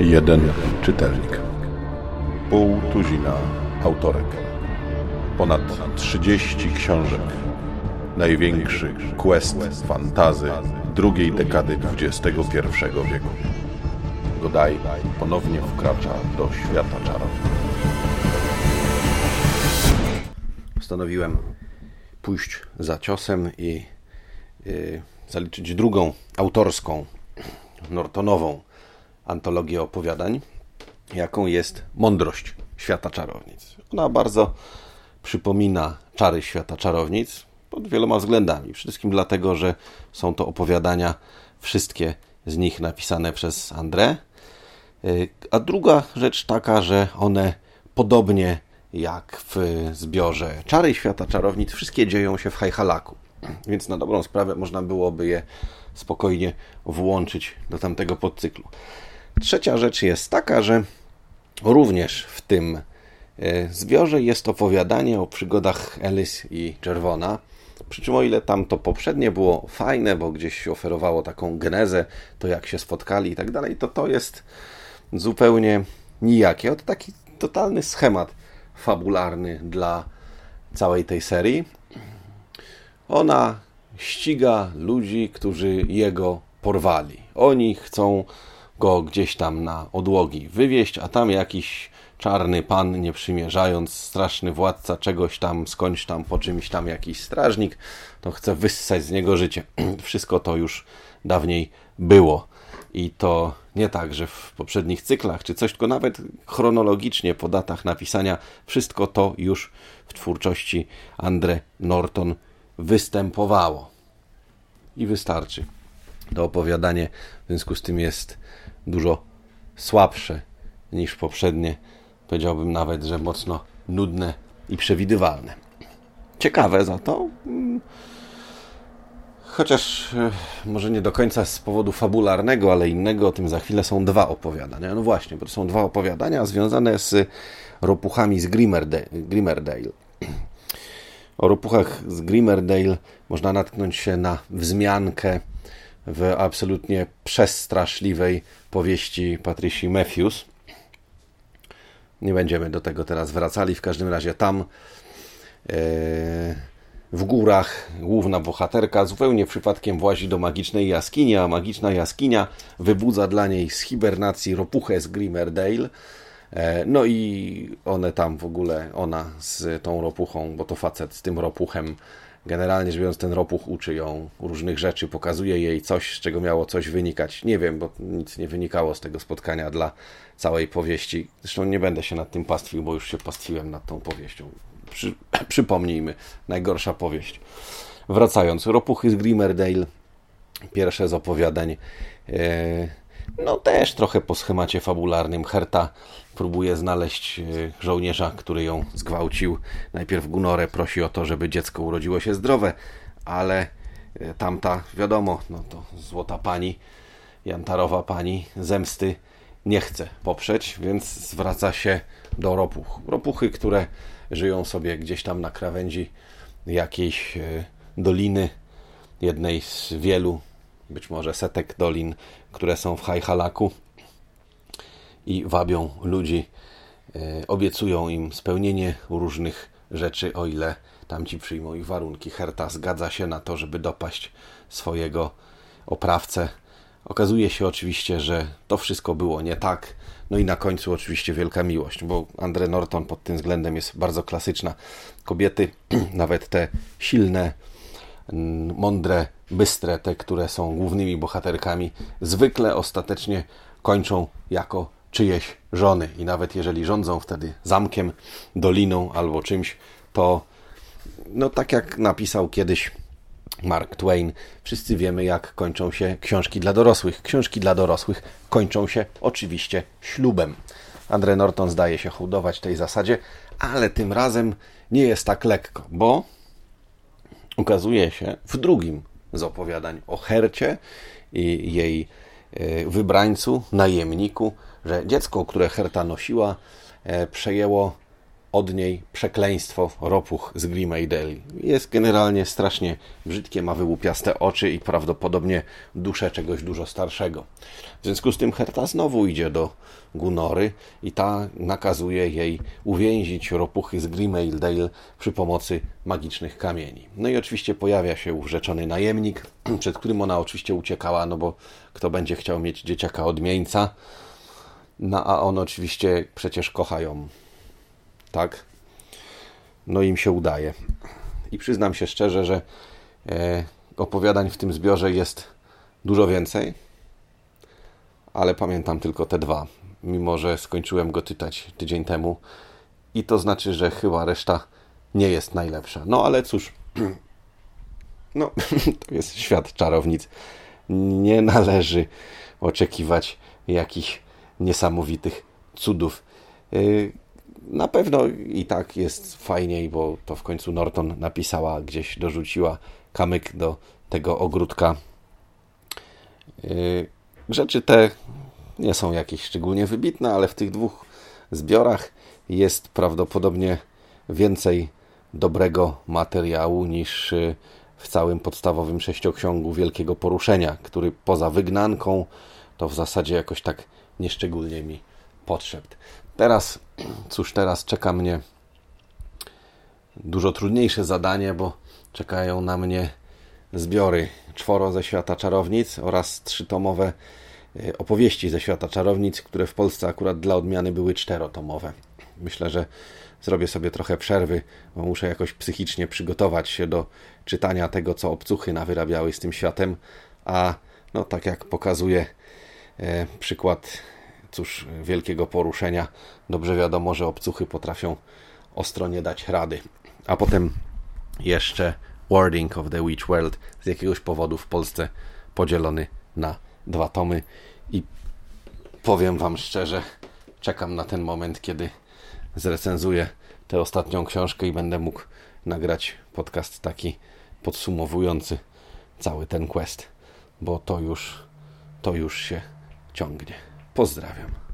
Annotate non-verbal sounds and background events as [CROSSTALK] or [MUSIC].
Jeden czytelnik. Pół tuzina autorek. Ponad 30 książek. Największy quest fantazy drugiej dekady XXI wieku. Godaj ponownie wkracza do świata czarów. Postanowiłem pójść za ciosem i zaliczyć drugą autorską, Nortonową antologię opowiadań, jaką jest Mądrość Świata Czarownic. Ona bardzo przypomina czary świata czarownic pod wieloma względami. Przede wszystkim dlatego, że są to opowiadania, wszystkie z nich napisane przez André. A druga rzecz taka, że one podobnie jak w zbiorze Czary Świata Czarownic, wszystkie dzieją się w Hajhalaku. Więc na dobrą sprawę można byłoby je spokojnie włączyć do tamtego podcyklu. Trzecia rzecz jest taka, że również w tym e, zbiorze jest opowiadanie o przygodach Elis i Czerwona. Przy czym o ile tam to poprzednie było fajne, bo gdzieś oferowało taką genezę, to jak się spotkali i tak dalej, to to jest zupełnie nijakie. To taki totalny schemat fabularny dla całej tej serii. Ona ściga ludzi, którzy jego porwali. Oni chcą go gdzieś tam na odłogi wywieźć, a tam jakiś czarny pan, nie przymierzając, straszny władca czegoś tam, skądś tam, po czymś tam jakiś strażnik, to chce wyssać z niego życie. [CLEARS THROAT] Wszystko to już dawniej było. I to nie tak, że w poprzednich cyklach czy coś, tylko nawet chronologicznie po datach napisania, wszystko to już w twórczości Andre Norton występowało. I wystarczy. To opowiadanie w związku z tym jest dużo słabsze niż poprzednie. Powiedziałbym nawet, że mocno nudne i przewidywalne. Ciekawe za to. Mm, chociaż e, może nie do końca z powodu fabularnego, ale innego, o tym za chwilę są dwa opowiadania. No właśnie, bo to są dwa opowiadania związane z ropuchami z Grimmerdale. O ropuchach z Grimmerdale można natknąć się na wzmiankę w absolutnie przestraszliwej powieści Patricia Matthews. Nie będziemy do tego teraz wracali. W każdym razie tam e, w górach główna bohaterka zupełnie przypadkiem włazi do magicznej jaskini, a magiczna jaskinia wybudza dla niej z hibernacji ropuchę z Grimmerdale. E, no i one tam w ogóle, ona z tą ropuchą, bo to facet z tym ropuchem Generalnie rzecz biorąc, ten ropuch uczy ją różnych rzeczy, pokazuje jej coś, z czego miało coś wynikać. Nie wiem, bo nic nie wynikało z tego spotkania dla całej powieści. Zresztą nie będę się nad tym pastwił, bo już się pastwiłem nad tą powieścią. Przy, [CLEARS THROAT] przypomnijmy, najgorsza powieść. Wracając, ropuchy z Grimmerdale, pierwsze z opowiadań. E, no też trochę po schemacie fabularnym. Herta próbuje znaleźć e, żołnierza, który ją zgwałcił. Najpierw Gunorę prosi o to, żeby dziecko urodziło się zdrowe, ale e, tamta, wiadomo, no to złota pani, jantarowa pani zemsty nie chce poprzeć, więc zwraca się do ropuch. Ropuchy, które żyją sobie gdzieś tam na krawędzi jakiejś e, doliny, jednej z wielu, być może setek dolin, które są w Hajhalaku i wabią ludzi, e, obiecują im spełnienie różnych rzeczy, o ile tamci przyjmą ich warunki. Herta zgadza się na to, żeby dopaść swojego oprawcę. Okazuje się oczywiście, że to wszystko było nie tak. No i na końcu oczywiście wielka miłość, bo Andre Norton pod tym względem jest bardzo klasyczna. Kobiety, [CLEARS THROAT] nawet te silne, mądre, bystre, te, które są głównymi bohaterkami, zwykle ostatecznie kończą jako czyjeś żony. I nawet jeżeli rządzą wtedy zamkiem, doliną albo czymś, to no tak jak napisał kiedyś Mark Twain, wszyscy wiemy, jak kończą się książki dla dorosłych. Książki dla dorosłych kończą się oczywiście ślubem. Andre Norton zdaje się hołdować tej zasadzie, ale tym razem nie jest tak lekko, bo ukazuje się w drugim z opowiadań o Hercie i jej e, wybrańcu, najemniku, że dziecko, które Herta nosiła, e, przejęło od niej przekleństwo ropuch z Grimaideli. Jest generalnie strasznie brzydkie, ma wyłupiaste oczy i prawdopodobnie duszę czegoś dużo starszego. W związku z tym Herta znowu idzie do Gunory i ta nakazuje jej uwięzić ropuchy z Grimaildale przy pomocy magicznych kamieni. No i oczywiście pojawia się urzeczony najemnik, [CLEARS THROAT] przed którym ona oczywiście uciekała, no bo kto będzie chciał mieć dzieciaka odmieńca, no a on oczywiście przecież kocha ją tak? No im się udaje. I przyznam się szczerze, że e, opowiadań w tym zbiorze jest dużo więcej, ale pamiętam tylko te dwa, mimo że skończyłem go czytać tydzień temu. I to znaczy, że chyba reszta nie jest najlepsza. No ale cóż, [CLEARS THROAT] no [CLEARS THROAT] to jest świat czarownic. Nie należy oczekiwać jakichś niesamowitych cudów. Na pewno i tak jest fajniej, bo to w końcu Norton napisała, gdzieś dorzuciła kamyk do tego ogródka. Yy, rzeczy te nie są jakieś szczególnie wybitne, ale w tych dwóch zbiorach jest prawdopodobnie więcej dobrego materiału niż yy, w całym podstawowym sześcioksiągu Wielkiego Poruszenia, który poza wygnanką to w zasadzie jakoś tak nieszczególnie mi podszedł. Teraz, cóż, teraz czeka mnie dużo trudniejsze zadanie, bo czekają na mnie zbiory czworo ze świata czarownic oraz trzytomowe e, opowieści ze świata czarownic, które w Polsce akurat dla odmiany były czterotomowe. Myślę, że zrobię sobie trochę przerwy, bo muszę jakoś psychicznie przygotować się do czytania tego, co obcuchy nawyrabiały z tym światem, a no tak jak pokazuje e, przykład cóż, wielkiego poruszenia. Dobrze wiadomo, że obcuchy potrafią ostro nie dać rady. A potem jeszcze Wording of the Witch World z jakiegoś powodu w Polsce podzielony na dwa tomy i powiem Wam szczerze, czekam na ten moment, kiedy zrecenzuję tę ostatnią książkę i będę mógł nagrać podcast taki podsumowujący cały ten quest, bo to już to już się ciągnie. Pozdrawiam.